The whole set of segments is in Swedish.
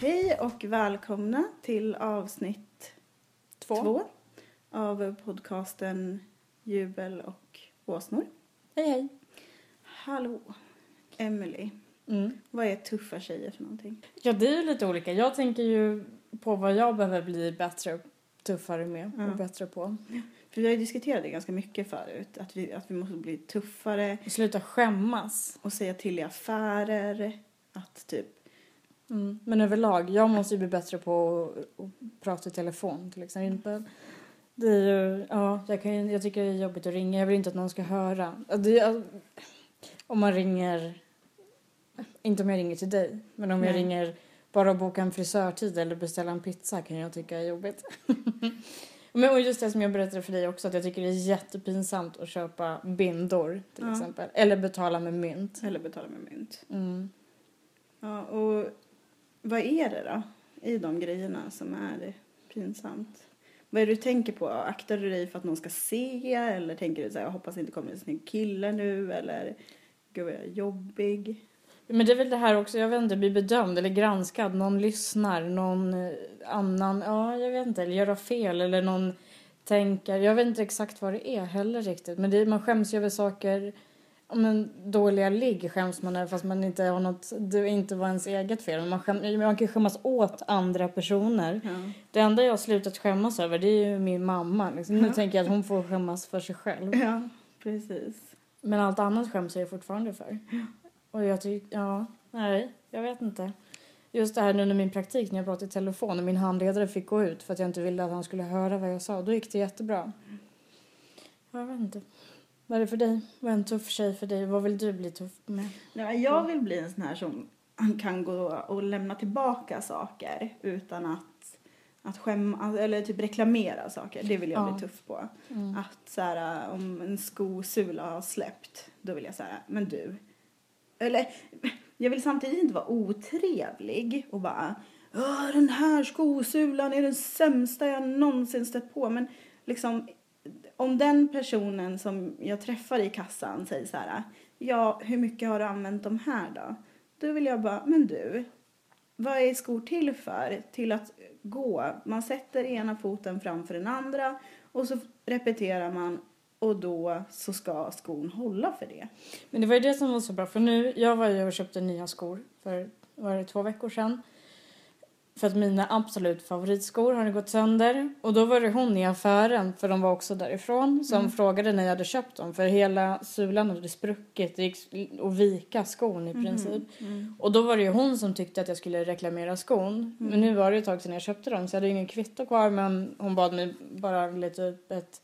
Hej och välkomna till avsnitt Två. två av podcasten Jubel och åsnor. Hej hej. Hallå, Emily. Mm. Vad är tuffa tjejer för någonting? Ja, det är ju lite olika. Jag tänker ju på vad jag behöver bli bättre tuffare med Ja. och bättre på. För vi har ju diskuterat det ganska mycket förut. Att vi, att vi måste bli tuffare Och sluta skämmas. och säga till i affärer. Att typ, Mm. Men överlag, jag måste ju bli bättre på att, att prata i telefon till exempel. Det är ju, ja, jag, kan, ju- jag tycker det är jobbigt att ringa. Jag vill inte att någon ska höra. Det, om man ringer, inte om jag ringer till dig, men om jag Nej. ringer bara och boka en frisörtid eller beställa en pizza kan jag tycka är jobbigt. men och just det som jag berättade för dig också, att jag tycker det är jättepinsamt att köpa bindor till Ja. exempel. Eller betala med mynt. eller betala med mynt. Mm. Ja, och vad är det då i de grejerna som är pinsamt? Vad är det du tänker på? Aktar du dig för att någon ska se? Eller tänker du så här, jag hoppas det inte kommer en snygg kille nu? Eller, gud vad jag är jobbig? Men det är väl det här också, jag vet inte, bli bedömd eller granskad. Någon lyssnar, någon eh, annan, ja jag vet inte, eller göra fel eller någon tänker, jag vet inte exakt vad det är heller riktigt. Men det, man skäms ju över saker, men dåliga ligg skäms man över fast man inte har något, det inte var ens eget fel. Man, skäm, man kan skämmas åt andra personer. Ja. Det enda jag har slutat skämmas över det är ju min mamma. Liksom. Nu Ja. tänker jag att hon får skämmas för sig själv. ja, precis. Men allt annat skäms jag fortfarande för. Och jag tycker, ja, nej, jag vet inte. Just det här nu under min praktik när jag pratade i telefon och min handledare fick gå ut för att jag inte ville att han skulle höra vad jag sa. Då gick det jättebra. Jag vet inte. Vad är det för dig? Vad är en tuff tjej för dig? Vad vill du bli tuff med? Nej, jag vill bli en sån här som kan gå och lämna tillbaka saker utan att, att skämma, eller typ reklamera saker. Det vill jag Ja. bli tuff på. Mm. Att så här, om en skosula har släppt, då vill jag säga, men du. Eller, jag vill samtidigt inte vara otrevlig och bara, "Åh, den här skosulan är den sämsta jag någonsin stött på. Men liksom, om den personen som jag träffar i kassan säger så här, ja, hur mycket har du använt de här då? Då vill jag bara, men du, vad är skor till för? Till att gå. Man sätter ena foten framför den andra och så repeterar man och då så ska skon hålla för det. Men det var ju det som var så bra för nu, jag var ju och köpte nya skor för, var det två veckor sedan. För att mina absolut favoritskor hade gått sönder. Och då var det hon i affären, för de var också därifrån, som frågade när jag hade köpt dem. För hela sulan hade spruckit, det gick att vika skon i princip. Och då var det ju hon som tyckte att jag skulle reklamera skon. Men nu var det ett tag sedan jag köpte dem så jag hade ingen kvitto kvar men hon bad mig bara leta upp ett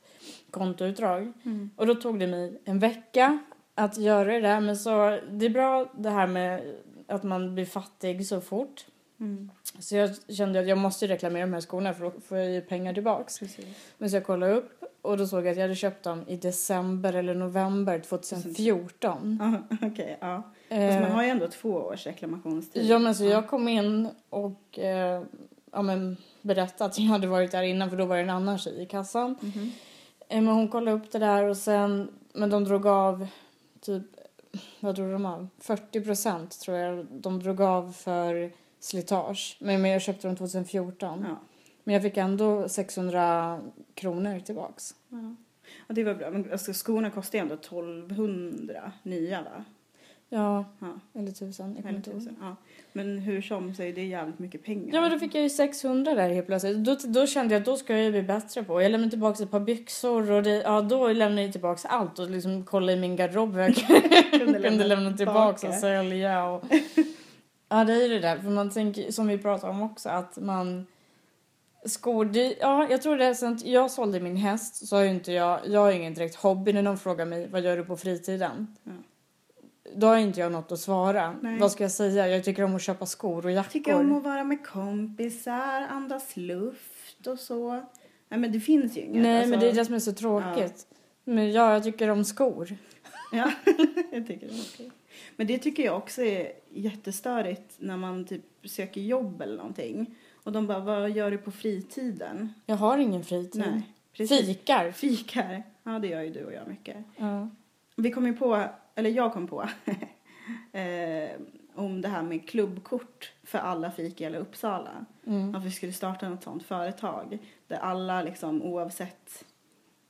kontoutdrag. Och då tog det mig en vecka att göra det där. Men så, det är bra det här med att man blir fattig så fort. Mm. Så jag kände att jag måste reklamera de här skorna för då får jag ju pengar tillbaks. Precis. Men så jag kollade upp och då såg jag att jag hade köpt dem i december eller november 2014. Ja, Okej, ja. Fast Eh, man har ju ändå två års reklamationstid. Ja men så jag kom in och eh, ja, men berättade att jag hade varit där innan för då var det en annan tjej i kassan. Mhm. Eh, Men hon kollade upp det där och sen, men de drog av typ, vad drog de av? 40 procent tror jag de drog av för slitage. Men, men jag köpte dem 2014. Ja. Men jag fick ändå 600 kronor tillbaks. Ja. ja, det var bra. Men alltså, skorna kostar ju ändå 1200 nya va? Ja, Ja, eller tusen. Jag eller tusen. Ja. Men hur som så är det jävligt mycket pengar. Ja men då fick jag ju 600 där helt plötsligt. Då, då kände jag att då ska jag ju bli bättre på. Jag lämnade tillbaka ett par byxor och det, ja, då lämnade jag tillbaka allt och liksom kollade i min garderob vad jag kunde lämna, lämna tillbaka och sälja. Och... Ja det är ju det där, för man tänker som vi pratade om också att man Skor, det, ja jag tror det är sen jag sålde min häst så har ju inte jag, jag har ingen direkt hobby när någon frågar mig vad gör du på fritiden? Ja. Då har inte jag något att svara. Nej. Vad ska jag säga? Jag tycker om att köpa skor och jackor. Tycker om att vara med kompisar, andas luft och så. Nej men det finns ju inget. Nej, alltså. men det är det som är så tråkigt. Men ja, jag tycker om skor. Ja, jag tycker är okej. Men det tycker jag också är jättestörigt när man typ söker jobb eller någonting. Och de bara, vad gör du på fritiden? Jag har ingen fritid. Nej, precis. Fikar. Fikar. Ja, det gör ju du och jag mycket. Ja. Vi kom ju på, eller jag kom på, eh, om det här med klubbkort för alla fik i hela Uppsala. Mm. Att vi skulle starta något sånt företag där alla liksom oavsett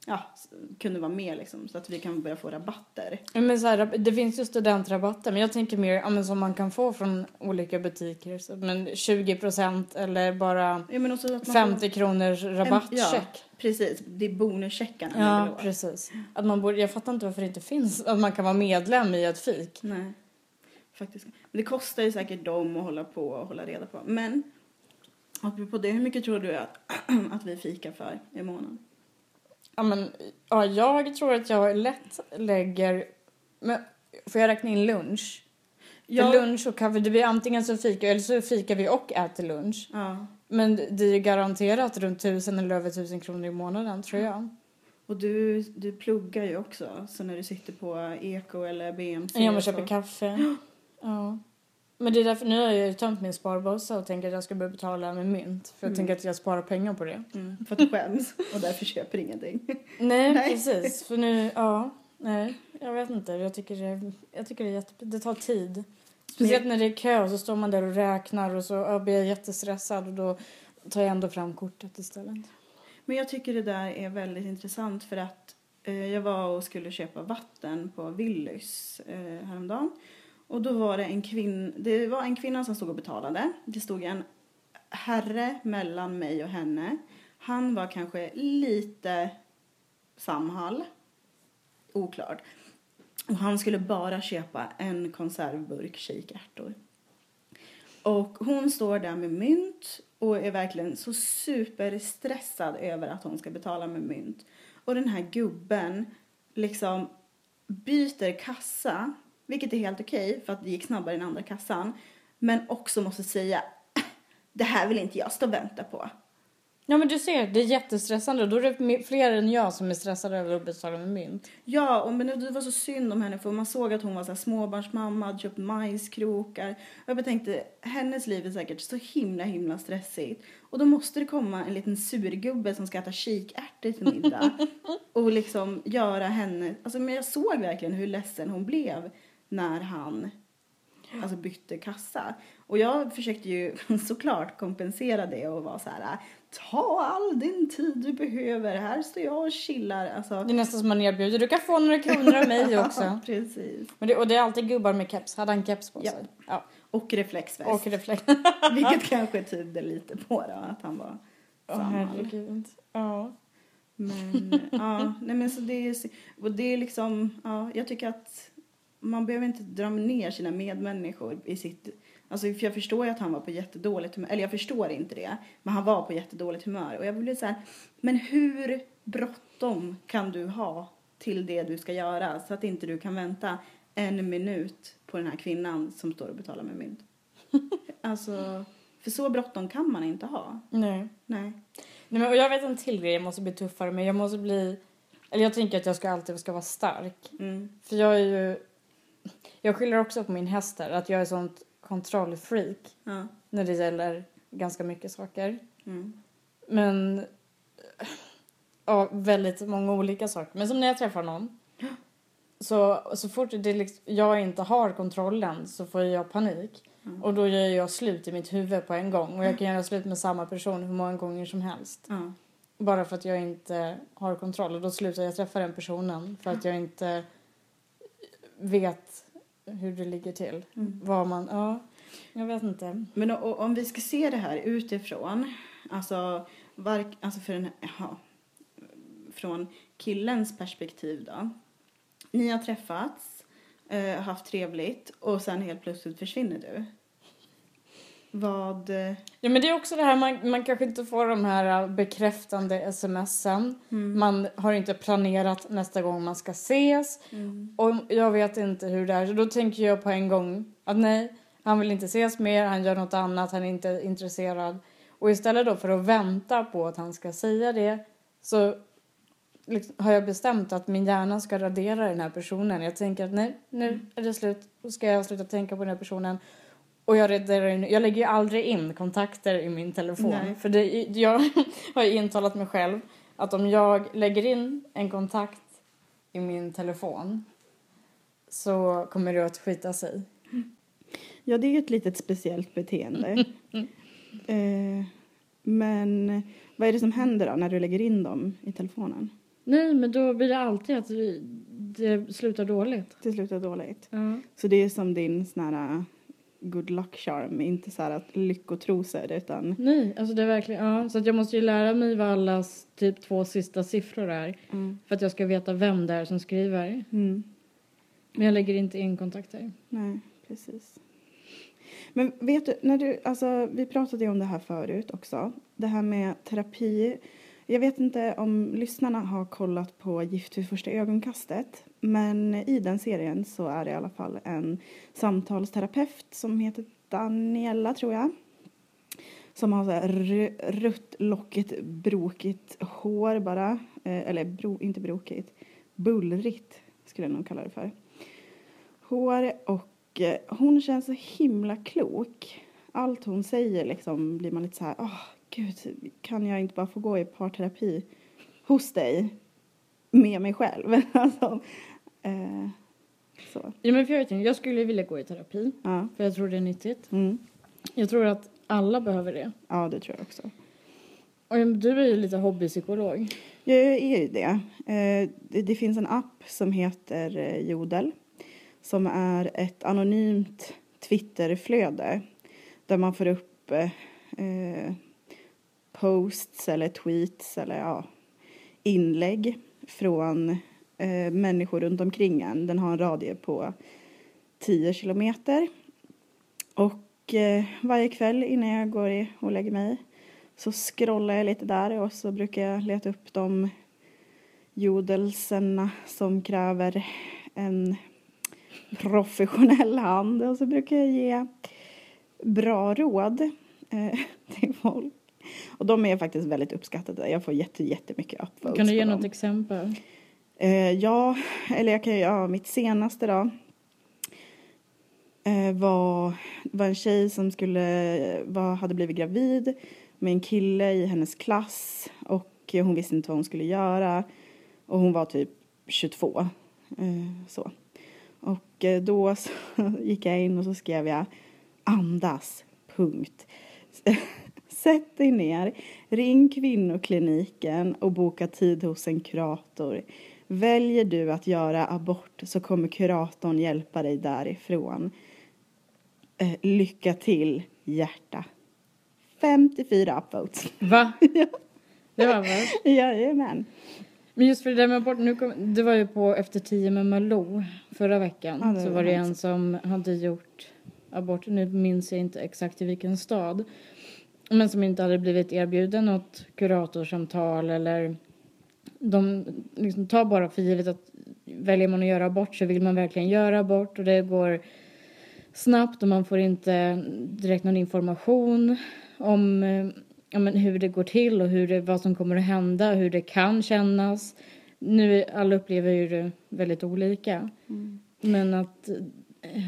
ja, kunde vara med liksom så att vi kan börja få rabatter. Men så här, det finns ju studentrabatter men jag tänker mer ja, men som man kan få från olika butiker. Så, men 20 procent eller bara Ja, men också att man 50 kronors får- rabattcheck. Ja, precis. Det är bonuscheckarna Ja, precis. Att man borde, jag fattar inte varför det inte finns att man kan vara medlem i ett fik. Nej, faktiskt. Men det kostar ju säkert dem att hålla på och hålla reda på. Men apropå det, hur mycket tror du att, att vi fikar för i månaden? Ja, men, ja, jag tror att jag lätt lägger... Men, får jag räkna in lunch? För lunch och kaffe, det blir antingen så fikar eller så fikar vi och äter lunch. Ja. Men det är garanterat runt tusen eller över tusen kronor i månaden tror jag. Och du, du pluggar ju också, så när du sitter på Eko eller BMC. Ja, man så- köper kaffe. Ja. Men det är därför, nu har jag ju tömt min sparbössa och tänker att jag ska börja betala med mynt. För jag Mm. tänker att jag sparar pengar på det. Mm, för att du skäms och därför köper ingenting. Nej, Nej. precis. För nu, ja, nej. Jag vet inte. Jag tycker det, jag tycker det är jätte, det tar tid. Speciellt när det är kö och så står man där och räknar och så ja, blir jag jättestressad och då tar jag ändå fram kortet istället. Men jag tycker det där är väldigt intressant för att eh, jag var och skulle köpa vatten på Willys eh, häromdagen. Och då var det en kvinna, det var en kvinna som stod och betalade. Det stod en herre mellan mig och henne. Han var kanske lite Samhall. Oklart. Och han skulle bara köpa en konservburk kikärtor. Och hon står där med mynt och är verkligen så superstressad över att hon ska betala med mynt. Och den här gubben liksom byter kassa, vilket är helt okej för att det gick snabbare än andra kassan. Men också måste säga, det här vill inte jag stå och vänta på. Ja men du ser, det är jättestressande och då är det fler än jag som är stressade över att betala med mynt. Ja, och men det var så synd om henne för man såg att hon var så här småbarnsmamma, hade köpt majskrokar. Och jag tänkte, hennes liv är säkert så himla himla stressigt. Och då måste det komma en liten surgubbe som ska äta kikärtor till middag. och liksom göra henne, alltså men jag såg verkligen hur ledsen hon blev när han alltså bytte kassa. Och jag försökte ju såklart kompensera det och vara så här, ta all din tid du behöver, här står jag och chillar. Alltså, Det är nästan som man erbjuder, du kan få några kronor av mig också. Ja, precis. Men det, och det är alltid gubbar med keps. Hade han keps på sig? Ja. Och reflexväst. Och reflekt. Vilket kanske tyder lite på då, att han var Åh Samhall. herregud. Ja. Men ja, nej men så det är, och det är liksom, ja, jag tycker att man behöver inte dra ner sina medmänniskor i sitt, alltså för jag förstår ju att han var på jättedåligt humör, eller jag förstår inte det, men han var på jättedåligt humör och jag blir så här, men hur bråttom kan du ha till det du ska göra så att inte du kan vänta en minut på den här kvinnan som står och betalar med mynt? alltså, för så bråttom kan man inte ha. Nej. Nej. Nej men, och jag vet en till grej, jag måste bli tuffare men jag måste bli... Eller jag tänker att jag ska alltid ska vara stark. Mm. För jag är ju... Jag skyller också på min häst där, att jag är sånt kontrollfreak Ja. när det gäller ganska mycket saker. Mm. Men... Ja, väldigt många olika saker. Men som när jag träffar någon. Så, så fort det liksom, jag inte har kontrollen så får jag panik. Mm. Och då gör jag slut i mitt huvud på en gång. Och jag kan göra slut med samma person hur många gånger som helst. Ja. Bara för att jag inte har kontroll. Och då slutar jag träffa den personen. För att jag inte vet hur det ligger till. Mm. Vad man, ja, jag vet inte. Men o- o- om vi ska se det här utifrån, alltså, vark, alltså för den, ja, från killens perspektiv då. Ni har träffats, eh, haft trevligt och sen helt plötsligt försvinner du. Vad... eh, Ja men det är också det här, man, man kanske inte får de här äh, bekräftande smsen. Mm. Man har inte planerat nästa gång man ska ses. Mm. Och jag vet inte hur det är. Så då tänker jag på en gång att nej, han vill inte ses mer, han gör något annat, han är inte intresserad. Och istället då för att vänta på att han ska säga det så liksom, har jag bestämt att min hjärna ska radera den här personen. Jag tänker att nej, nu är det slut. Då ska jag sluta tänka på den här personen. Och jag, in, jag lägger ju aldrig in kontakter i min telefon. Nej. För det, jag har ju intalat mig själv att om jag lägger in en kontakt i min telefon så kommer det att skita sig. Ja, det är ju ett litet speciellt beteende. eh, men vad är det som händer då när du lägger in dem i telefonen? Nej, men då blir det alltid att det slutar dåligt. Det slutar dåligt. Ja. Så det är som din sån här good luck charm, inte så att lyckotrosor utan Nej, alltså det är verkligen, ja. Så att jag måste ju lära mig vad allas typ två sista siffror är. mm. För att jag ska veta vem det är som skriver. Mm. Men jag lägger inte in kontakter. Nej, precis. Men vet du, när du, alltså, vi pratade ju om det här förut också. Det här med terapi. Jag vet inte om lyssnarna har kollat på Gift vid första ögonkastet. Men i den serien så är det i alla fall en samtalsterapeut som heter Daniela, tror jag. Som har så här rött, lockigt, brokigt hår bara. Eh, eller bro, inte brokigt, bullrigt skulle jag nog kalla det för. Hår och eh, hon känns så himla klok. Allt hon säger liksom blir man lite så här, åh gud, kan jag inte bara få gå i parterapi hos dig med mig själv? alltså, eh, så. Ja, men för jag, tänkte, jag skulle vilja gå i terapi. Ja. För jag tror det är nyttigt. Mm. Jag tror att alla behöver det. ja, det tror jag också. Och du är ju lite hobbypsykolog. Jag är ju det. Eh, det. Finns en app som heter eh, Jodel som är ett anonymt Twitterflöde där man får upp eh, posts eller tweets eller ja, inlägg från eh, människor runt omkring en. Den har en radie på 10 kilometer. Och eh, varje kväll innan jag går och lägger mig så scrollar jag lite där och så brukar jag leta upp de jodelserna som kräver en professionell hand och så brukar jag ge bra råd eh, till folk. Och de är faktiskt väldigt uppskattade. Jag får jätte, jättemycket upvotes Kan du ge något dem. exempel? Eh, ja, eller jag kan ju, ja, mitt senaste då. Eh, var, var en tjej som skulle, var, hade blivit gravid med en kille i hennes klass och hon visste inte vad hon skulle göra. Och hon var typ 22. Eh, så. Och eh, då så gick jag in och så skrev jag andas, punkt. Sätt dig ner, ring kvinnokliniken och boka tid hos en kurator. Väljer du att göra abort så kommer kuratorn hjälpa dig därifrån. Eh, lycka till, hjärta. 54 upvotes. Va? Det var väl? Jajamän. Men just för det där med abort, nu kom, det var ju på Efter tio med Malou förra veckan. Ja, det så var det en som hade gjort abort, nu minns jag inte exakt i vilken stad. Men som inte hade blivit erbjuden något kuratorsamtal eller de liksom tar bara för givet att väljer man att göra abort så vill man verkligen göra abort och det går snabbt och man får inte direkt någon information om eh, ja, men hur det går till och hur det, vad som kommer att hända, hur det kan kännas. Nu alla upplever ju det väldigt olika. Men att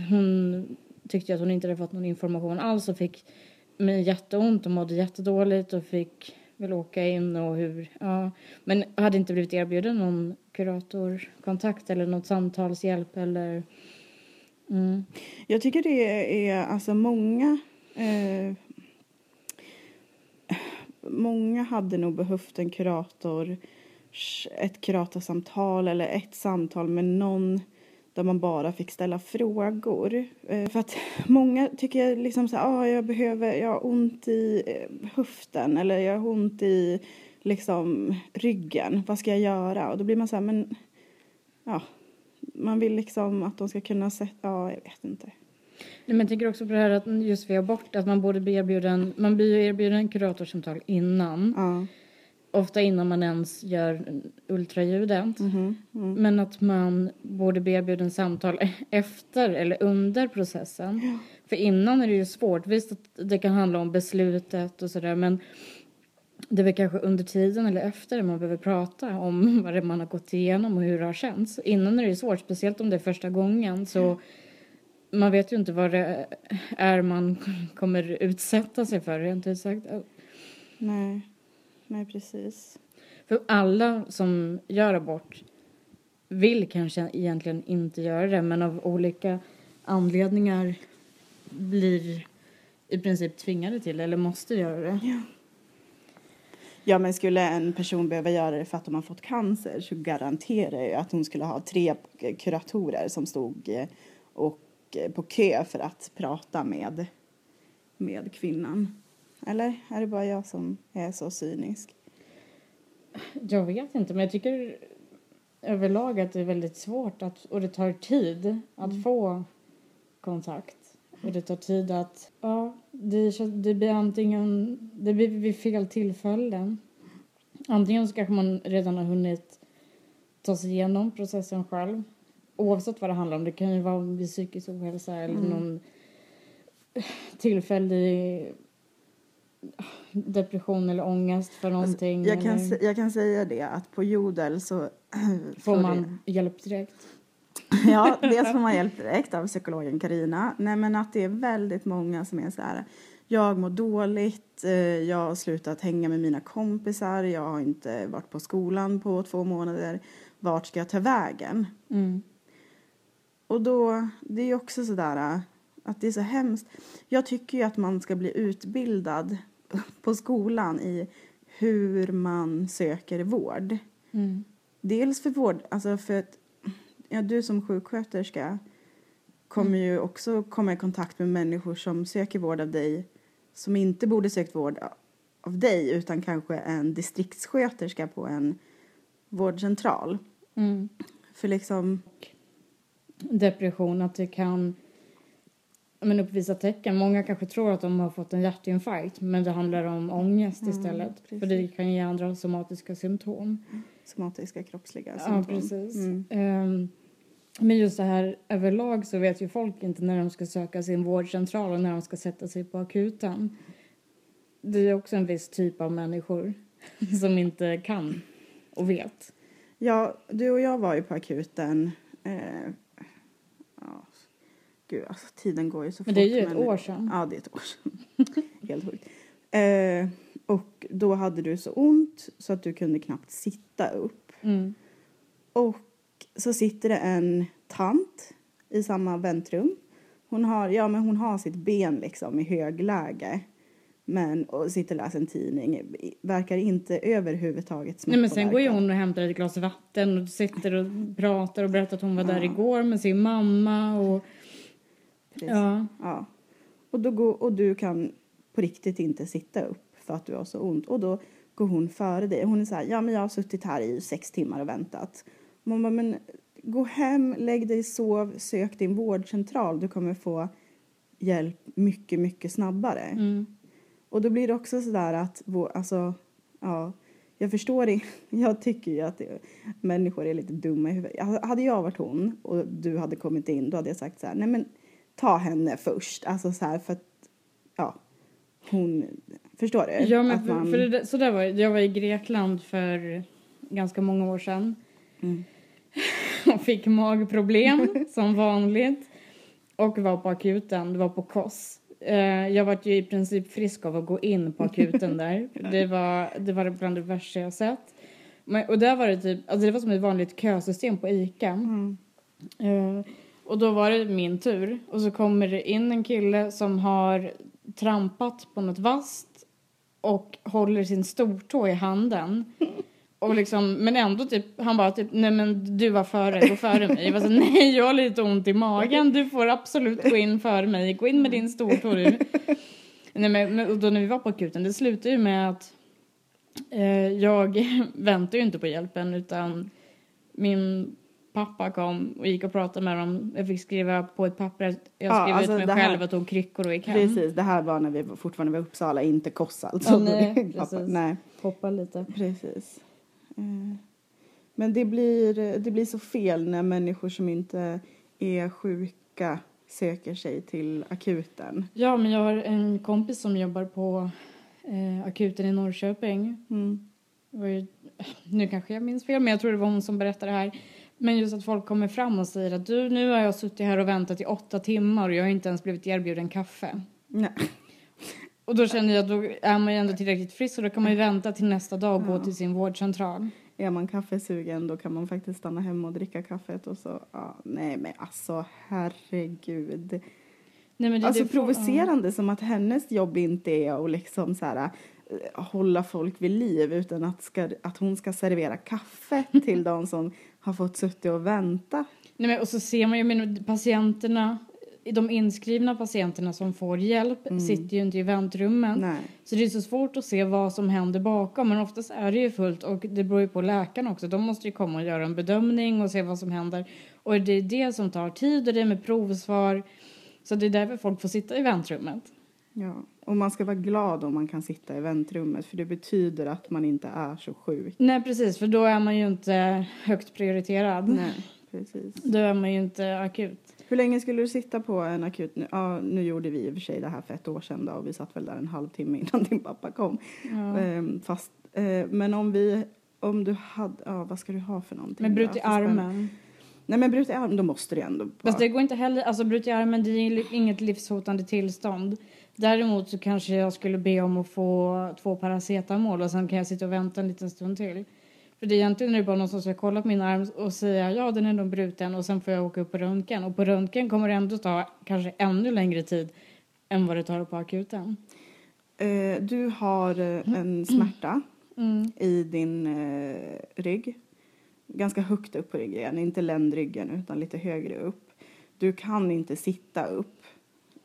hon tyckte att hon inte hade fått någon information alls och fick med jätteont och mådde jättedåligt och fick väl åka in och hur, ja. Men hade inte blivit erbjuden någon kuratorkontakt eller något samtalshjälp eller mm. Jag tycker det är alltså många eh, Många hade nog behövt en kurator ett kuratorsamtal eller ett samtal med någon där man bara fick ställa frågor. Eh, för att många tycker jag liksom så här, ah, jag behöver, jag har ont i eh, höften eller jag har ont i liksom ryggen, vad ska jag göra? Och då blir man så här, men ja, man vill liksom att de ska kunna sätta, ja, jag vet inte. Nej, men jag tänker också på det här att just vid abort, att man borde bli erbjuden, man blir ju erbjuden kuratorsamtal innan. Ja. Ofta innan man ens gör ultraljudet. Mhm, mm. Men att man borde bli erbjuden samtal efter eller under processen. För innan är det ju svårt. Visst att det kan handla om beslutet och sådär men det är väl kanske under tiden eller efter man behöver prata om vad det man har gått igenom och hur det har känts. Innan är det ju svårt, speciellt om det är första gången så man vet ju inte vad det är man kommer utsätta sig för rent ut sagt. Nej. Nej, precis. För alla som gör abort vill kanske egentligen inte göra det men av olika anledningar blir i princip tvingade till eller måste göra det. Ja. Ja, men skulle en person behöva göra det för att de har fått cancer så garanterar jag att hon skulle ha tre kuratorer som stod eh, och eh, på kö för att prata med, med kvinnan. Eller är det bara jag som är så cynisk? Jag vet inte, men jag tycker överlag att det är väldigt svårt att, och det tar tid att Mm. få kontakt. Och det tar tid att, ja, det, det blir antingen, det blir vid fel tillfällen. Antingen så kanske man redan har hunnit ta sig igenom processen själv. Oavsett vad det handlar om. Det kan ju vara vid psykisk ohälsa eller Mm. någon tillfällig depression eller ångest för någonting. Alltså, Jag kan, eller jag kan säga det att på Jodel så... får man hjälp direkt. Ja, dels får man hjälp direkt av psykologen Karina. Nej, men att det är väldigt många som är så här. Jag mår dåligt, eh, jag har slutat hänga med mina kompisar, jag har inte varit på skolan på två månader. Vart ska jag ta vägen? Mm. Och då, det är ju också sådär att det är så hemskt. Jag tycker ju att man ska bli utbildad på skolan i hur man söker vård. Mm. Dels för vård, alltså för att ja, du som sjuksköterska kommer ju också komma i kontakt med människor som söker vård av dig som inte borde sökt vård av dig utan kanske en distriktssköterska på en vårdcentral. Mm. För liksom, Depression, att det kan men uppvisa tecken. Många kanske tror att de har fått en hjärtinfarkt men det handlar om ångest Mm, istället. precis. För det kan ge andra somatiska symptom. somatiska kroppsliga Ja, symptom. precis. Mm. Ehm, men just det här överlag så vet ju folk inte när de ska söka sin vårdcentral och när de ska sätta sig på akuten. Det är också en viss typ av människor som inte kan och vet. Ja, du och jag var ju på akuten. Eh, ja, gud, alltså tiden går ju så Men fort. det är ju ett år sedan. Ja, det är ett år sedan. Helt sjukt. Eh, och då hade du så ont så att du kunde knappt sitta upp. Mm. Och så sitter det en tant i samma väntrum. Hon har, ja, men hon har sitt ben liksom i högläge. Men, och sitter och läser en tidning. Verkar inte överhuvudtaget Nej, men sen går ju smärtpåverkad. hon och hämtar ett glas vatten och sitter och pratar och berättar att hon var där Ja. igår med sin mamma och Precis. ja. Ja. Och, då går, och du kan på riktigt inte sitta upp för att du har så ont. Och då går hon före dig. Hon är så här, ja men jag har suttit här i sex timmar och väntat. Man bara, men gå hem, lägg dig, sov, sök din vårdcentral. Du kommer få hjälp mycket, mycket snabbare. Mm. Och då blir det också så där att, alltså, ja, jag förstår inte. Jag tycker ju att det, människor är lite dumma i huvudet. Hade jag varit hon och du hade kommit in, då hade jag sagt så här, nej men ta henne först. Alltså så här för att, ja, hon, förstår du? Ja, men att för, för det, så där var det. Jag var i Grekland för ganska många år sedan Mm. och fick magproblem som vanligt och var på akuten. Det var på KOS. Eh, Jag var ju i princip frisk av att gå in på akuten där. Det var, det var bland det värsta jag sett. Men, och där var det typ, alltså det var som ett vanligt kösystem på ICA. Mm. Eh, och då var det min tur. Och så kommer det in en kille som har trampat på något vasst och håller sin stortå i handen. Och liksom, men ändå typ, han bara typ, nej men du var före, gå före mig. Jag var så, nej jag har lite ont i magen, du får absolut gå in före mig, gå in med din stortå du. Nej men och då när vi var på akuten, det slutade ju med att eh, jag väntade ju inte på hjälpen utan min pappa kom och gick och pratade med dem. Jag fick skriva på ett papper att jag Ja, skrev alltså ut mig här- själv och tog kryckor och gick hem. Precis, det här var när vi fortfarande var i Uppsala, inte Koss alltså. Ja, nej, Pappa, precis. nej. Hoppa lite. Precis. Eh, Men det blir, det blir så fel när människor som inte är sjuka söker sig till akuten. Ja, men jag har en kompis som jobbar på eh, akuten i Norrköping. Mm. Ju, nu kanske jag minns fel, men jag tror det var hon som berättade det här. Men just att folk kommer fram och säger att du, nu har jag suttit här och väntat i åtta timmar och jag har inte ens blivit erbjuden kaffe. Nej. Och då känner jag att då är man ju ändå tillräckligt frisk och då kan man ju vänta till nästa dag och gå till sin vårdcentral. Är man kaffesugen då kan man faktiskt stanna hemma och dricka kaffet och så, ja, nej men alltså herregud. Nej, men det, Alltså det provocerande som att hennes jobb inte är att liksom så här, hålla folk vid liv utan att, ska, att hon ska servera kaffe till de som har fått suttit och vänta. Nej, men, och så ser man ju, men patienterna, de inskrivna patienterna som får hjälp sitter ju inte i väntrummen. Nej. Så det är så svårt att se vad som händer bakom. Men oftast är det ju fullt och det beror ju på läkarna också. De måste ju komma och göra en bedömning och se vad som händer. Och det är det som tar tid och det är med provsvar. Så det är därför folk får sitta i väntrummet. Ja. Och man ska vara glad om man kan sitta i väntrummet för det betyder att man inte är så sjuk. Nej precis, för då är man ju inte högt prioriterad. Nej, precis. Då är man ju inte akut. Hur länge skulle du sitta på en akut? Nu, ja, nu gjorde vi i och för sig det här för ett år sedan då, och vi satt väl där en halvtimme innan din pappa kom. Ja. Ehm, fast, eh, men om vi, om du hade, ja vad ska du ha för någonting? Men brut i armen. Nej men brut i armen, då måste det ändå Fast vara- det går inte heller, alltså brut i armen det är inget livshotande tillstånd. Däremot så kanske jag skulle be om att få två paracetamol och sen kan jag sitta och vänta en liten stund till. För det är egentligen är det bara någon som ska kolla på min arm och säga ja den är nog bruten och sen får jag åka upp på röntgen. Och på röntgen kommer det ändå ta kanske ännu längre tid än vad det tar på akuten. Eh, du har eh, en smärta Mm. i din eh, rygg. Ganska högt upp på ryggen, inte ländryggen utan lite högre upp. Du kan inte sitta upp.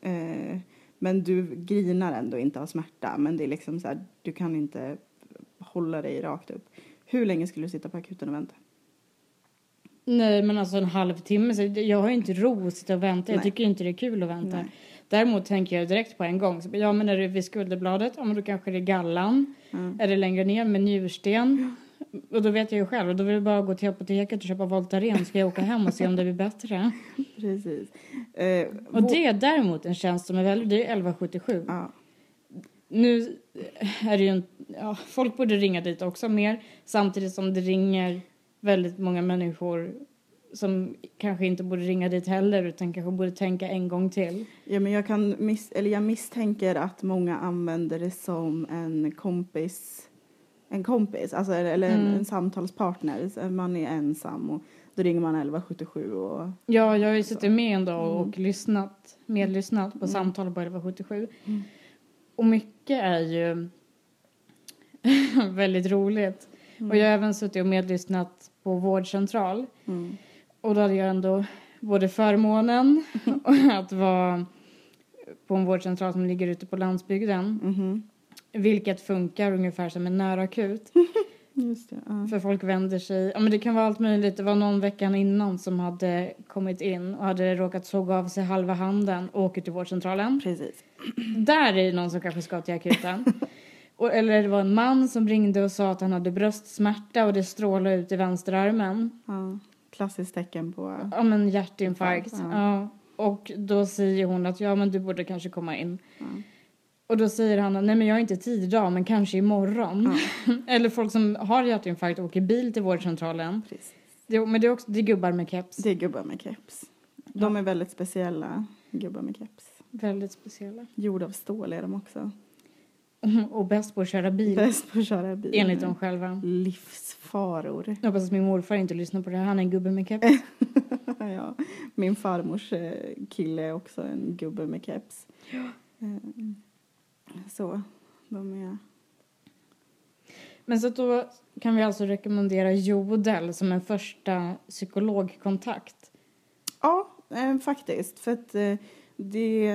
Eh, men du grinar ändå inte av smärta. Men det är liksom så här, du kan inte hålla dig rakt upp. Hur länge skulle du sitta på akuten och vänta? Nej men alltså en halvtimme, så jag har ju inte ro att sitta och vänta. Jag Nej. tycker inte det är kul att vänta. Nej. Däremot tänker jag direkt på en gång. Så, ja men är det vid skulderbladet, ja men då kanske det är gallan. Mm. Är det längre ner med njursten? Och då vet jag ju själv. Och då vill jag bara gå till apoteket och köpa Voltaren. Ska jag åka hem och se om det blir bättre. Precis. Eh, Och det är däremot en tjänst som är väldigt, det är 1177. Ja. Nu är det ju en, ja, folk borde ringa dit också mer. Samtidigt som det ringer väldigt många människor som kanske inte borde ringa dit heller utan kanske borde tänka en gång till. Ja, men jag, kan miss, eller jag misstänker att många använder det som en kompis, en kompis, alltså, eller en, Mm. en samtalspartner. Man är ensam och då ringer man 1177 och Ja, jag har ju suttit med en dag och lyssnat, medlyssnat på samtal på 1177. Mm. Och mycket är ju väldigt roligt. Och jag har även suttit och medlyssnat på vårdcentral. mm. Och då hade jag ändå både förmånen att vara på en vårdcentral som ligger ute på landsbygden. Vilket funkar ungefär som en närakut. Just det. Ja. För folk vänder sig, ja men det kan vara allt möjligt. Det var någon veckan innan som hade kommit in och hade råkat såga av sig halva handen och åker till vårdcentralen. Precis. Där är det någon som kanske ska till akuten. Och, eller det var en man som ringde och sa att han hade bröstsmärta och det strålade ut i vänsterarmen. Ja. Klassiskt tecken på... Ja men hjärtinfarkt. Infarkt, Ja. Och då säger hon att ja men du borde kanske komma in. Ja. Och då säger han nej men jag har inte tid idag men kanske imorgon. eller folk som har hjärtinfarkt och åker bil till vårdcentralen. Precis. Det, men det är också det är gubbar med keps. Det är gubbar med keps. De är väldigt speciella, gubbar med keps. Väldigt speciella. Gjorda av stål är de också. Och bäst på att köra bil. Bäst på att köra bil. Enligt dem själva. Livsfaror. Jag hoppas att min morfar inte lyssnar på det här. Han är en gubbe med keps. ja. Min farmors eh, kille är också en gubbe med keps. Eh, Så, de är... Men så då kan vi alltså rekommendera Jodel som en första psykologkontakt. Ja, eh, faktiskt. För att eh, det...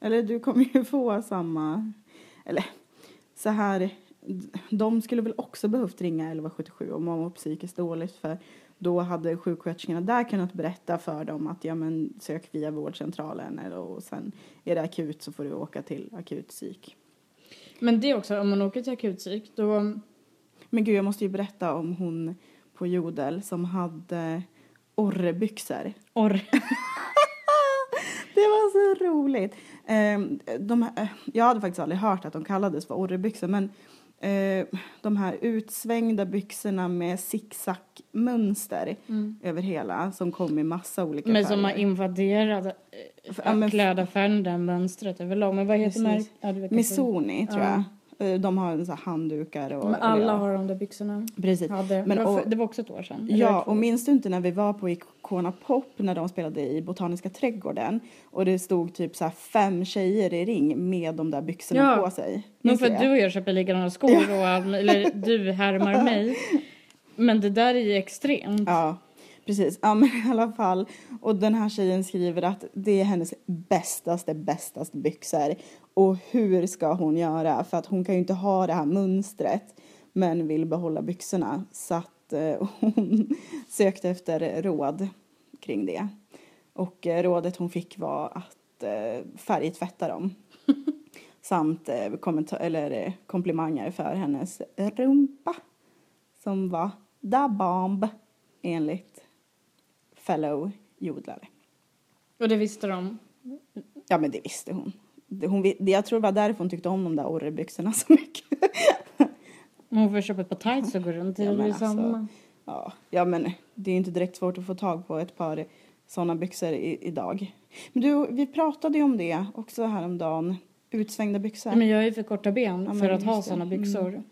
Eller du kommer ju få samma... Eller så här... De skulle väl också behövt ringa 1177 om man var psykiskt dåligt för då hade sjuksköterskorna där kunnat berätta för dem att ja men sök via vårdcentralen eller, och sen är det akut så får du åka till akutpsyk. Men det är också, om man åker till akutpsyk då... Men gud jag måste ju berätta om hon på Jodel som hade orrebyxor. Orr. Det var så roligt. Eh, de, eh, jag hade faktiskt aldrig hört att de kallades för orrebyxor men eh, de här utsvängda byxorna med zigzagmönster över hela som kom i massa olika Men som har färger. invaderat Ja, klädaffären, det mönstret överlag. Men vad heter märket? Ja, Missoni tror jag. De har så handdukar och... Men alla ja, har de där byxorna. Precis. Men Men, det, var, och- det var också ett år sedan. Ja, och minns du inte när vi var på Icona Pop när de spelade i Botaniska trädgården och det stod typ så fem tjejer i ring med de där byxorna Ja. på sig? Men för du att du och jag köper likadana skor och eller du härmar mig. Men det där är ju extremt. Ja, precis. Ja, men i alla fall. Och den här tjejen skriver att det är hennes bästaste, bästaste byxor. Och hur ska hon göra? För att hon kan ju inte ha det här mönstret men vill behålla byxorna. Så att eh, hon sökte efter råd kring det. Och eh, rådet hon fick var att eh, färgtvätta dem. Samt eh, eller, eh, komplimanger för hennes rumpa som var da bomb enligt fellow jodlare. Och det visste de. Ja, men det visste hon. Det- hon jag tror det var därför hon tyckte om de där orrebyxorna så mycket. Hon får köpa ett par tights och gå runt i. Ja, men alltså. Ja, ja, men det är ju inte direkt svårt att få tag på ett par sådana byxor i, idag. Men du, vi pratade ju om det också häromdagen. Utsvängda byxor. Ja, Men jag är för korta ben Ja, för att ha såna Mm. byxor.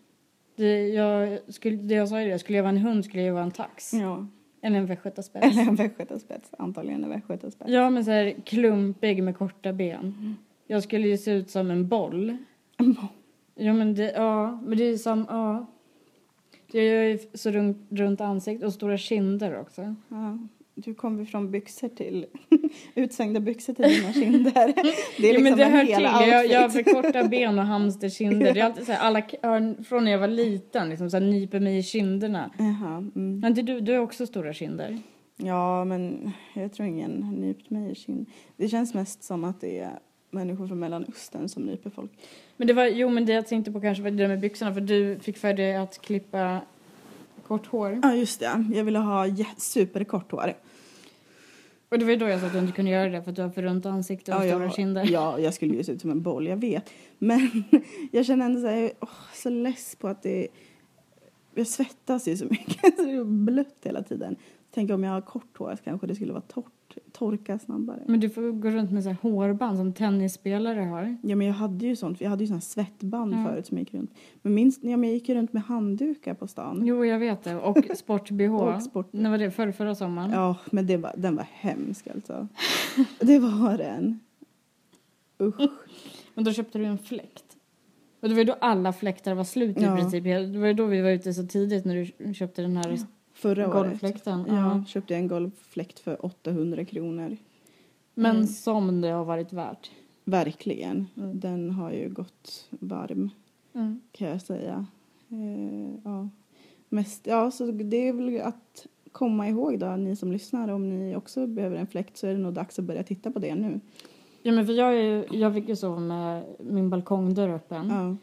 Det, jag skulle, det jag sa ju det, skulle jag vara en hund skulle jag vara en tax. Ja, Eller en västgötaspets. eller en västgötaspets. Antagligen en västgötaspets. Ja, men så här klumpig med korta ben. Mm. Jag skulle ju se ut som en boll. En boll. Ja, men det, ja, men det är som, ja. Jag är ju så runt, runt ansiktet och stora kinder också. Ja, du kommer från byxor till utsvängda byxor till dina kinder. Det är liksom ja, men det en hör hel till. Jag, jag har korta ben och hamsterkinder. Det är alltid så här, alla, från när jag var liten, liksom så här, nyper mig i kinderna. Jaha, mm. Men du, du har också stora kinder. Ja, men jag tror ingen har nypt mig i kind. Det känns mest som att det är människor från Mellanöstern som nyper folk. Men det var, jo men det jag tänkte på kanske var det där med byxorna för du fick för dig att klippa kort hår. Ja, just det. Jag ville ha superkort hår. Och det var ju då jag sa att du inte kunde göra det för att du har för runt ansikte och Ja, stora jag, kinder. ja, jag skulle ju se ut som en boll, jag vet. Men jag känner ändå så här, jag åh, så less på att det... Jag svettas ju så mycket, så det är blött hela tiden. Tänk om jag har kort hår kanske det skulle vara torrt, torka snabbare. Men du får gå runt med så här hårband som tennisspelare har. Ja, men jag hade ju sånt, jag hade ju såna svettband Ja. förut som jag gick runt. Men minst, ja, men jag gick ju runt med handdukar på stan. Jo, jag vet det. Och sport-bh. Och sport- När var det? Förra, förra sommaren? Ja, men det var, den var hemsk alltså. det var den. Usch. Men då köpte du en fläkt. Och det var ju då alla fläktar var slut i Ja. princip. Det var ju då vi var ute så tidigt när du köpte den här Förra året. golvfläkten. Ja, Ja. köpte jag en golvfläkt för 800 kronor. Men Mm. som det har varit värt. Verkligen. Mm. Den har ju gått varm Mm. kan jag säga. Eh, ja. Mest, ja, så det är väl att komma ihåg då, ni som lyssnar, om ni också behöver en fläkt så är det nog dags att börja titta på det nu. Ja, men för jag, är, jag fick ju sova med min balkongdörr öppen. Ja.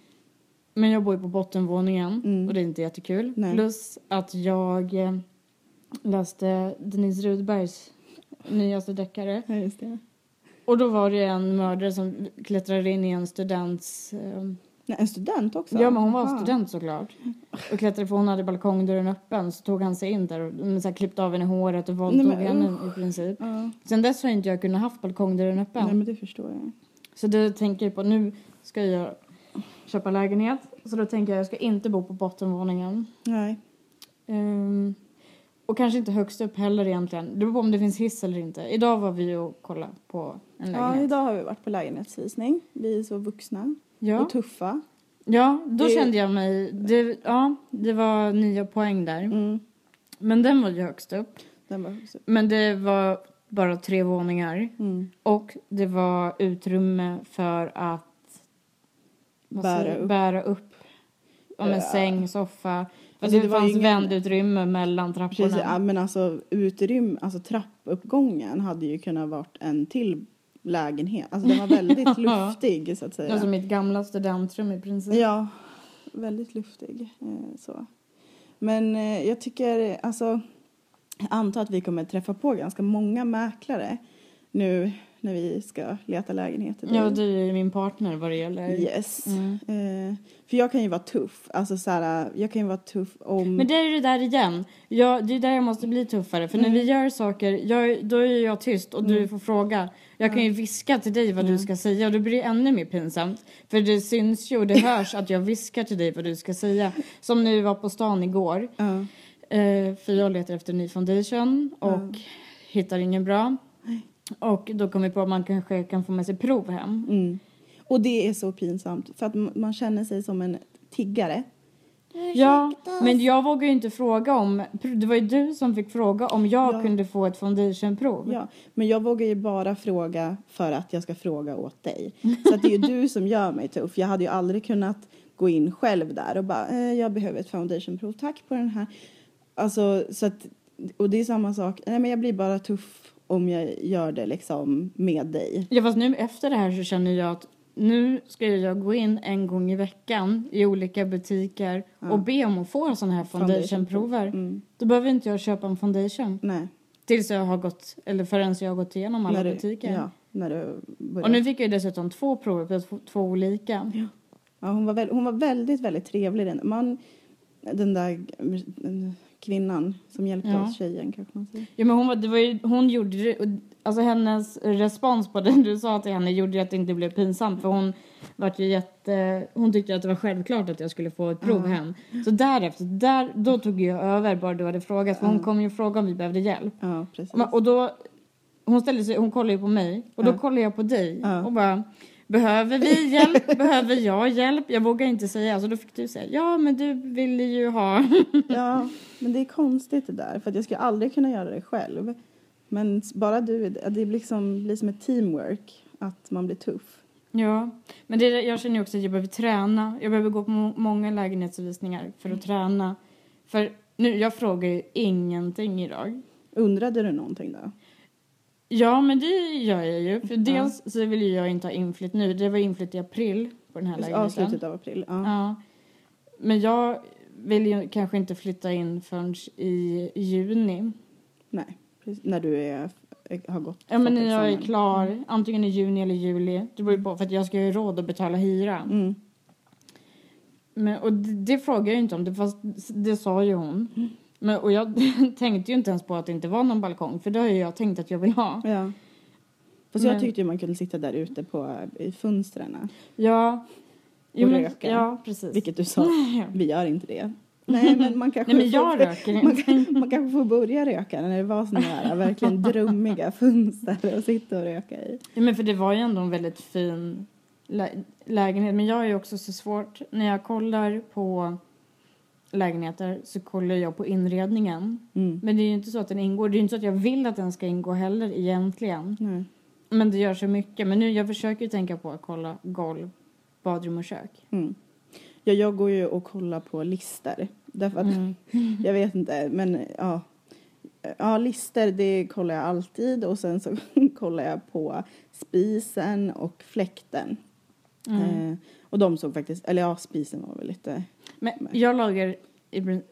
Men jag bor ju på bottenvåningen Mm. och det är inte jättekul. Nej. Plus att jag eh, läste Denise Rudbergs nyaste deckare. ja, just det. Och då var det en mördare som klättrade in i en students... Eh, Nej, en student också? ja, men hon var Aha. student såklart. Och klättrade för hon hade balkongdörren öppen så tog han sig in där och så här, klippte av henne håret och våldtog henne i princip. Ja. Sen dess har inte jag kunnat haft balkongdörren öppen. Nej, men det förstår jag. Så det tänker jag på. Nu ska jag köpa lägenhet. Så då tänker jag att jag ska inte bo på bottenvåningen. Nej. Ehm, och kanske inte högst upp heller egentligen. Det beror på om det finns hiss eller inte. Idag var vi och kollade på en Ja, lägenhet. idag har vi varit på lägenhetsvisning. Vi är så vuxna Ja, och tuffa. ja då Det- kände jag mig... Det, ja, det var nio poäng där. Mm. Men den var ju högst upp. Den var så. Men det var bara tre våningar. Mm. Och det var utrymme för att Bära upp. bära upp om en Ja. säng, soffa. Alltså det, det var fanns ingen- vändutrymme mellan trapporna. Precis, ja, men alltså utrymme, alltså trappuppgången hade ju kunnat varit en till lägenhet. Alltså den var väldigt luftig så att säga. Alltså mitt gamla studentrum i princip. Ja, väldigt luftig. Eh, så. Men eh, jag tycker, alltså, jag antar att vi kommer träffa på ganska många mäklare nu, när vi ska leta lägenheter. Ja, du är ju min partner vad det gäller. Yes. Mm. Eh, för jag kan ju vara tuff. Alltså så här, jag kan ju vara tuff om... Men det är ju det där igen. Jag, det är där jag måste bli tuffare. För när vi gör saker, jag, då är jag tyst och du får fråga. Jag kan ju viska till dig vad du ska säga och då blir det ännu mer pinsamt. För det syns ju och det hörs att jag viskar till dig vad du ska säga. Som när vi var på stan igår. Eh, för jag letar efter ny foundation och hittar ingen bra. Och då kom vi på att man kanske kan få med sig prov hem. Mm. Och det är så pinsamt. För att man känner sig som en tiggare. Ja, men jag vågar ju inte fråga om... Det var ju du som fick fråga om jag Ja. kunde få ett foundationprov. Ja, men jag vågar ju bara fråga för att jag ska fråga åt dig. Så det är ju du som gör mig tuff. Jag hade ju aldrig kunnat gå in själv där och bara, eh, jag behöver ett foundationprov, tack på den här. Alltså, så att, och det är samma sak, nej men jag blir bara tuff om jag gör det liksom med dig. Ja, fast nu efter det här så känner jag att nu ska jag gå in en gång i veckan i olika butiker och be om att få sådana här foundationprover. Mm. Då behöver inte jag köpa en foundation Nej. tills jag har gått, eller förrän jag har gått igenom alla du, butiker. Ja, när du börjar. Och nu fick jag ju dessutom två prover på två, olika. Ja, hon, var väl, hon var väldigt, väldigt trevlig. Den, man, den där kvinnan som hjälpte Ja. oss, tjejen kanske man säger. Ja, men hon, var, det var ju, hon gjorde och alltså hennes respons på det du sa till henne gjorde ju att det inte blev pinsamt för hon vart ju jätte, hon tyckte att det var självklart att jag skulle få ett prov hem. Så därefter, där, då tog jag över bara du hade frågat för hon kom ju fråga om vi behövde hjälp. Ja, precis. Och, och då, hon ställde sig, hon kollade ju på mig och då kollade jag på dig och bara Behöver vi hjälp? Behöver jag hjälp? Jag vågar inte säga. Så då fick du säga, ja men du ville ju ha. Ja, men det är konstigt det där. För att jag skulle aldrig kunna göra det själv. Men bara du, det blir liksom, blir som ett teamwork. Att man blir tuff. Ja, men det, jag känner också att jag behöver träna. Jag behöver gå på må- många lägenhetsvisningar för att träna. För nu, jag frågar ju ingenting idag. Undrade du någonting då? Ja, men det gör jag ju. För dels så vill jag inte ha inflytt nu. Det var inflytt i april på den här Ja, lägenheten. slutet av april. Ja. Ja. Men jag vill ju kanske inte flytta in förrän i juni. Nej, precis. när du är, har gått Ja, men när jag är klar, antingen i juni eller juli. Det beror ju på, för att jag ska ju råd att betala hyra. Mm. Men, och det, det frågar jag ju inte om, det, fast det sa ju hon. Men, och jag tänkte ju inte ens på att det inte var någon balkong, för det har ju jag tänkt att jag vill ha. Ja. Fast jag Men- tyckte ju man kunde sitta där ute på, i fönstren. Ja. Och men, röka. Ja, precis. Vilket du sa, vi gör inte det. Nej, men man kanske, Nej, men jag får, röker man, kan- man kanske får börja röka när det var såna här verkligen drömmiga fönster att sitta och röka i. Ja, men för det var ju ändå en väldigt fin lä- lägenhet. Men jag är ju också så svårt, när jag kollar på lägenheter så kollar jag på inredningen. Mm. Men det är ju inte så att den ingår. Det är ju inte så att jag vill att den ska ingå heller egentligen. Nej. Men det gör så mycket. Men nu, jag försöker ju tänka på att kolla golv, badrum och kök. Mm. Ja, jag går ju och kollar på lister. Därför att, Mm. jag vet inte, men ja. Ja, lister det kollar jag alltid och sen så kollar jag på spisen och fläkten. Mm. Eh, och de såg faktiskt, eller ja, spisen var väl lite, Men jag lagar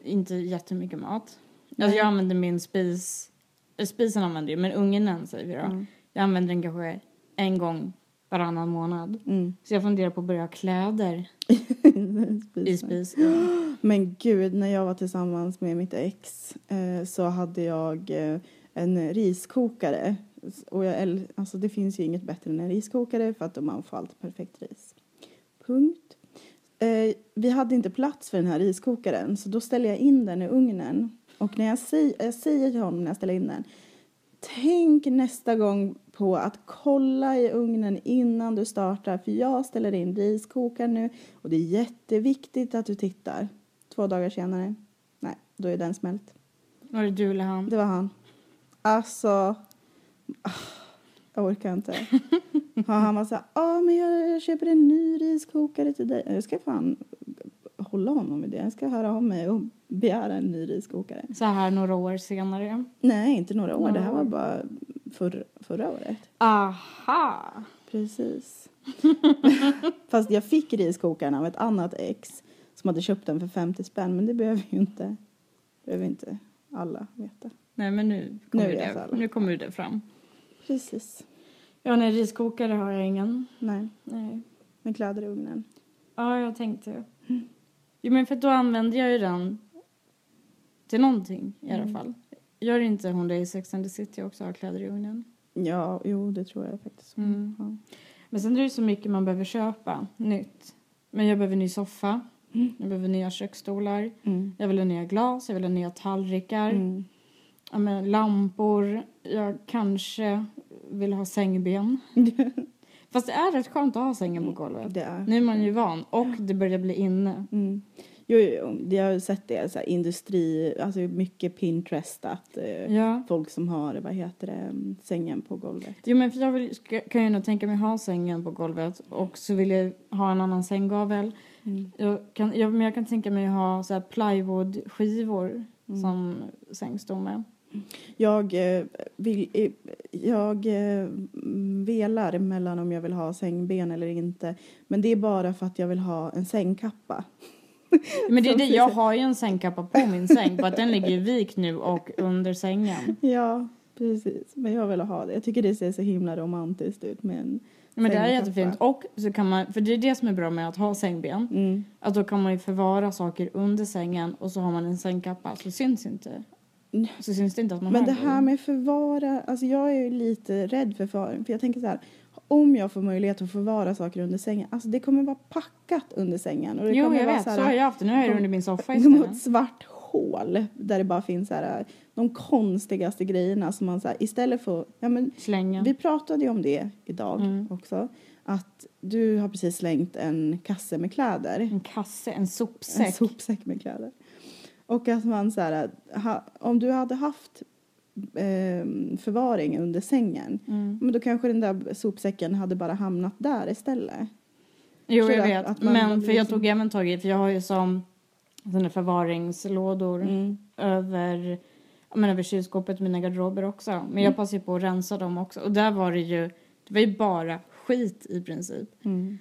inte jättemycket mat. Alltså jag använder min spis, eh, spisen använder jag, men ugnen säger vi då. Mm. Jag använder den kanske en gång varannan månad. mm. Så jag funderar på att börja ha kläder i spis. Men gud, när jag var tillsammans med mitt ex eh, så hade jag eh, en riskokare. Och jag, alltså det finns ju inget bättre än en riskokare för att man får alltid perfekt ris. Punkt. Eh, vi hade inte plats för den här riskokaren så då ställer jag in den i ugnen. Och när jag, säger, jag säger till honom när jag ställer in den Tänk nästa gång på att kolla i ugnen innan du startar för jag ställer in riskokaren nu och det är jätteviktigt att du tittar. Två dagar senare, nej, då är den smält. Var det du eller han? Det var han. Alltså, ah, jag orkar inte. Ja, han var så här, ja men jag köper en ny riskokare till dig. Jag ska fan hålla honom med det. Jag ska höra av mig och begära en ny riskokare. Så här några år senare. Nej, inte några år. Det här Några var bara förr, förra året. Aha! Precis. Fast jag fick riskokaren av ett annat ex som hade köpt den för 50 spänn. Men det behöver ju inte, behöver inte alla veta. Nej men nu kommer Nu det, nu kommer det fram. Precis. Ja, nej, riskokare har jag ingen. Nej, Nej. men kläder i ugnen. Ja, jag tänkte. Jo, men för då använder jag ju den till någonting i alla Mm. fall. Gör inte hon det i Sex and the City också, ha kläder i ugnen? Ja, jo, det tror jag faktiskt. Mm. Ja. Men sen är det så mycket man behöver köpa nytt. Men jag behöver ny soffa, Mm. jag behöver nya köksstolar, Mm. jag vill ha nya glas, jag vill ha nya tallrikar, Mm. Ja, men lampor, jag kanske vill ha sängben. Fast det är rätt skönt att ha sängen på golvet. Det är. Nu är man ju van och det börjar bli inne. Mm. Jo, jo, det har jag sett det, så här, industri, alltså mycket Pinterestat. Eh, Ja. Folk som har, vad heter det, mm, sängen på golvet. Jo men för jag vill, kan ju nog tänka mig ha sängen på golvet och så vill jag ha en annan sänggavel. Mm. Jag kan, jag, men jag kan tänka mig ha så här plywoodskivor Mm. som sängstomme. Jag, eh, vill, eh, jag eh, velar mellan om jag vill ha sängben eller inte. Men det är bara för att jag vill ha en sängkappa. Men det är det, jag har ju en sängkappa på min säng, bara att den ligger i vik nu och under sängen. Ja, precis. Men jag vill ha det. Jag tycker det ser så himla romantiskt ut med en Men det är jättefint. Och så kan man, för det är det som är bra med att ha sängben. Mm. Att då kan man ju förvara saker under sängen och så har man en sängkappa så syns inte. Så syns det inte att man Men har det här med förvara, alltså jag är ju lite rädd för förvaring. För jag tänker så här, om jag får möjlighet att förvara saker under sängen, alltså det kommer vara packat under sängen. Och det Jo, kommer jag vara vet. Så, här, har jag haft det. Nu jag det under min soffa istället. svart hål där det bara finns så här, de konstigaste grejerna som man så här, istället för, ja men Slänga. vi pratade ju om det idag Mm. också. Att du har precis slängt en kasse med kläder. En kasse, en En sopsäck. sopsäck med kläder. Och att man så här, ha, om du hade haft eh, förvaring under sängen, Mm. men då kanske den där sopsäcken hade bara hamnat där istället. Jo, Så jag att- vet. att man- Men för jag liksom- tog även tag i, för jag har ju som sådana förvaringslådor Mm. över, men över kylskåpet, mina garderober också. Men Mm. jag passar ju på att rensa dem också. Och där var det ju, det var ju bara skit i princip. Mm.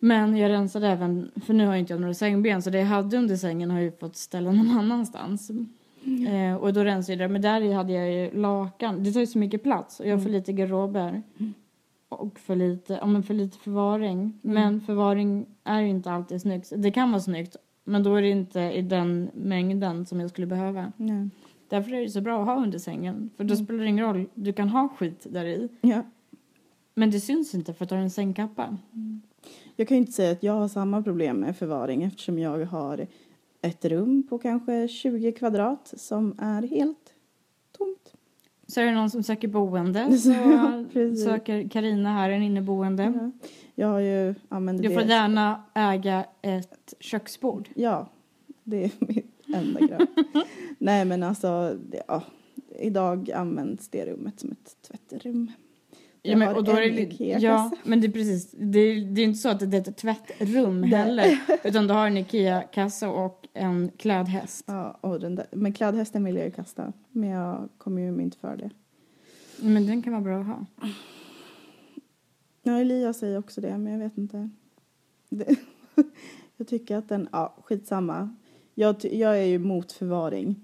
Men jag rensade även, för nu har jag inte jag några sängben så det jag hade under sängen har jag ju fått ställa någon annanstans. Eh, och då rensade jag det. Men där hade jag ju lakan. Det tar ju så mycket plats och jag har för lite garderober. Och för lite, ja, men för lite förvaring. Men förvaring är ju inte alltid snyggt. Det kan vara snyggt men då är det inte i den mängden som jag skulle behöva. Nej. Därför är det så bra att ha under sängen. För då spelar det ingen roll. Du kan ha skit där i. Ja. Men det syns inte för att du har en sängkappa. Jag kan ju inte säga att jag har samma problem med förvaring eftersom jag har ett rum på kanske 20 kvadrat som är helt tomt. Så är det någon som söker boende så söker Karina här en inneboende. Ja. Jag har ju använder Du får det. gärna äga ett köksbord. Ja, det är mitt enda krav. Nej men alltså, det, ja, idag används det rummet som ett tvättrum. Ja, men, och då är det, ja, men det är precis. Det är, det är inte så att det är ett tvättrum heller. Utan du har en Ikea-kasse och en klädhäst. Ja, och den där, men klädhästen vill jag ju kasta. Men jag kommer ju inte för det. Men den kan vara bra att ha. Ja, Elias säger också det, men jag vet inte. Det, jag tycker att den, ja, skitsamma. Jag, jag är ju mot förvaring.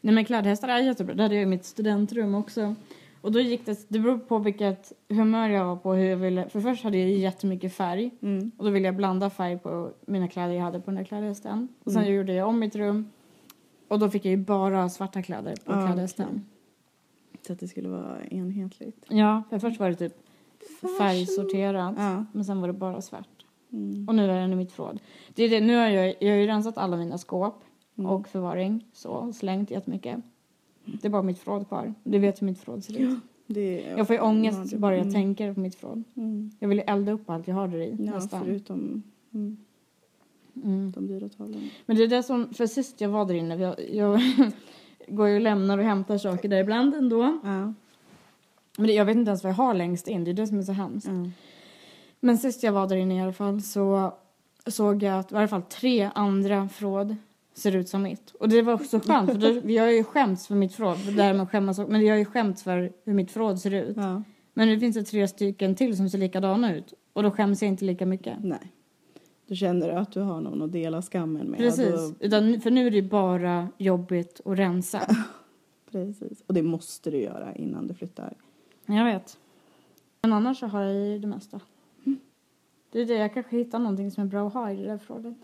Nej men klädhästar är jättebra. Det hade jag i mitt studentrum också. Och då gick det, det beror på vilket humör jag var på. Hur jag ville, för först hade jag jättemycket färg. Mm. Och då ville jag blanda färg på mina kläder jag hade på den där klädhästen. Och sen Mm. gjorde jag om mitt rum. Och då fick jag ju bara svarta kläder på Ah, klädhästen. okej. Så att det skulle vara enhetligt. Ja, för först var det typ färgsorterat. Ja. Men sen var det bara svart. Mm. Och nu är den i mitt förråd. Det är det, nu har jag, jag har ju rensat alla mina skåp Mm. och förvaring. Så slängt jättemycket. Det är bara mitt förråd kvar. Du vet hur mitt förråd ser ut. Det är, Jag får ju ångest bara jag mm. tänker på mitt förråd. Mm. Jag vill elda upp allt jag har där i Ja, nästan. förutom mm, Mm. de dyra tavlorna. Men det är det som, för sist jag var där inne, jag, jag går ju och lämnar och hämtar saker där ibland ändå. Ja. Men det, jag vet inte ens vad jag har längst in, det är det som är så hemskt. Ja. Men sist jag var där inne i alla fall så såg jag att i alla fall tre andra förråd ser ut som mitt. Och det var så skönt för då, jag har ju skämts för mitt förråd, för det här med att skämmas, men jag har ju skämts för hur mitt förråd ser ut. ja. Men nu finns det tre stycken till som ser likadana ut och då skäms jag inte lika mycket. Nej. Då känner du att du har någon att dela skammen med. Precis, Då, Utan, för nu är det ju bara jobbigt att rensa. precis. Och det måste du göra innan du flyttar. Jag vet. Men annars så har jag i det mesta. Det är det, jag kanske hittar någonting som är bra att ha i det där förrådet.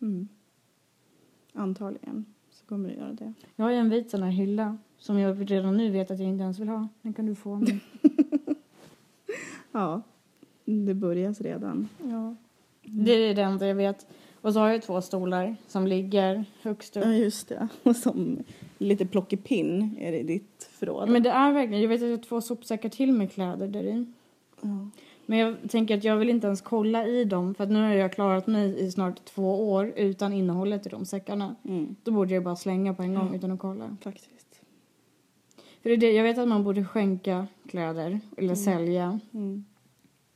Mm. Antagligen så kommer du göra det. Jag har ju en vit sån här hylla som jag redan nu vet att jag inte ens vill ha. Den kan du få. Men, Ja, det börjas redan. ja. Det är det enda jag vet. Och så har jag två stolar som ligger högst upp. Ja, just det. Och som lite plockepinn är det i ditt förråd. Men det är verkligen, jag vet att jag har två sopsäckar till med kläder där i. ja. Men jag tänker att jag vill inte ens kolla i dem för att nu har jag klarat mig i snart två år utan innehållet i de säckarna. Mm, Då borde jag bara slänga på en gång utan att kolla. faktiskt. För det är det, jag vet att man borde skänka kläder eller sälja. Mm.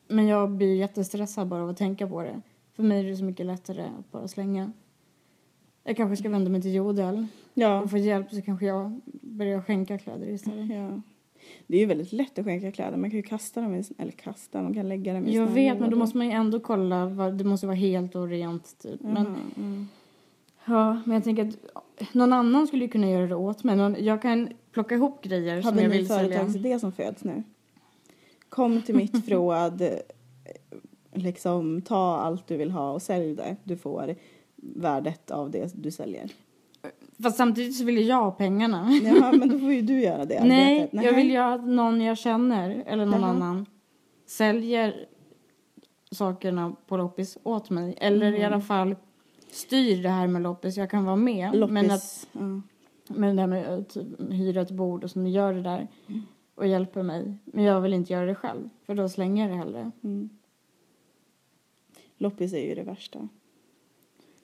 Men jag blir jättestressad bara av att tänka på det. För mig är det så mycket lättare att bara slänga. Jag kanske ska vända mig till Jodel Ja. och få hjälp så kanske jag börjar skänka kläder istället. ja. Det är ju väldigt lätt att skänka kläder. Man kan ju kasta dem, i, eller kasta, man kan lägga dem i Jag vet men då måste man ju ändå kolla, vad, det måste vara helt och rent typ. Men, Jaha, mm. ja, men jag tänker att någon annan skulle ju kunna göra det åt mig. Någon, jag kan plocka ihop grejer Har som jag vill sälja. företagsidé som föds nu? Kom till mitt förråd, liksom ta allt du vill ha och sälj det. Du får värdet av det du säljer. Fast samtidigt så vill jag ha pengarna. Ja, men då får ju du göra det Nej, arbetet. jag vill ju att någon jag känner eller någon Jaha. annan säljer sakerna på loppis åt mig. Eller i Mm. alla fall styr det här med loppis. Jag kan vara med. Loppis. Men att, ja. med det där med att typ, hyra ett bord och som gör det där och hjälper mig. Men jag vill inte göra det själv. För då slänger jag det hellre. Mm. Loppis är ju det värsta.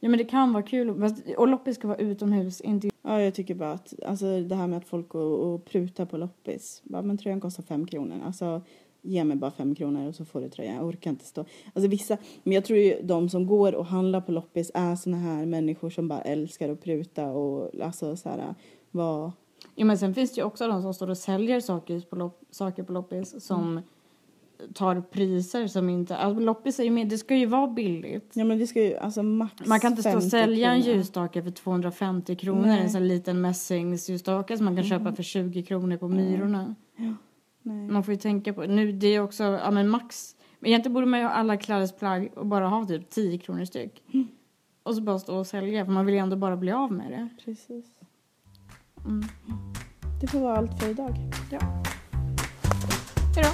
Ja men det kan vara kul. Och loppis ska vara utomhus. Inte... Ja, jag tycker bara att alltså, det här med att folk går och prutar på loppis. Bara, men tröjan kostar fem kronor. Alltså, ge mig bara fem kronor och så får du tröjan. Jag orkar inte stå. Alltså vissa, men jag tror ju de som går och handlar på loppis är såna här människor som bara älskar att pruta och alltså så här, vad... Ja, men sen finns det ju också de som står och säljer saker på, lopp, saker på loppis som tar priser som inte... Alltså loppis är ju med, det ska ju vara billigt. Ja men det ska ju, alltså max Man kan inte stå och 50 sälja en kronor. ljusstake för 250 kronor. Nej. En sån liten mässingsljusstake som man kan köpa för 20 kronor på Myrorna. Nej. Man får ju tänka på, nu det är också, ja men max. Men egentligen borde man ju ha alla klädesplagg och bara ha typ 10 kronor styck. Och så bara stå och sälja för man vill ju ändå bara bli av med det. Precis. Mm. Det får vara allt för idag. Ja. Hejdå.